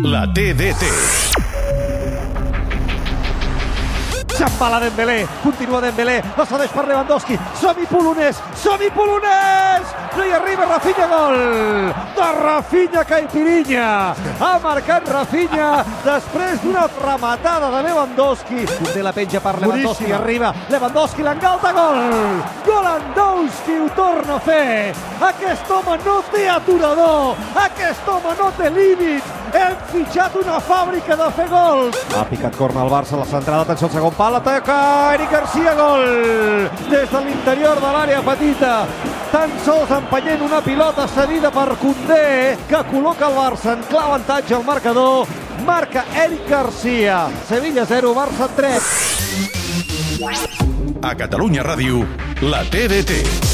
La TDT. Se'n va la Dembélé, continua Dembélé, la cedeix per Lewandowski, som-hi polonès, som-hi polonès! No hi arriba Rafinha, gol! De Rafinha Caipirinha! Ha marcat Rafinha després d'una rematada de Lewandowski. Conté la penja per Lewandowski, Boníssima. arriba Lewandowski, l'engalta, gol! Golandowski ho torna a fer! Aquest home no té aturador! Aquest home no té límits! Hem fitxat una fàbrica de fer gols! Ha picat corna al Barça, la centrada, atenció al segon pal, ataca Eric Garcia, gol! Des de l'interior de l'àrea petita, tan sols empenyent una pilota cedida per Condé, que col·loca el Barça en clau avantatge al marcador, marca Eric Garcia. Sevilla 0, Barça 3. A Catalunya Ràdio, la TDT.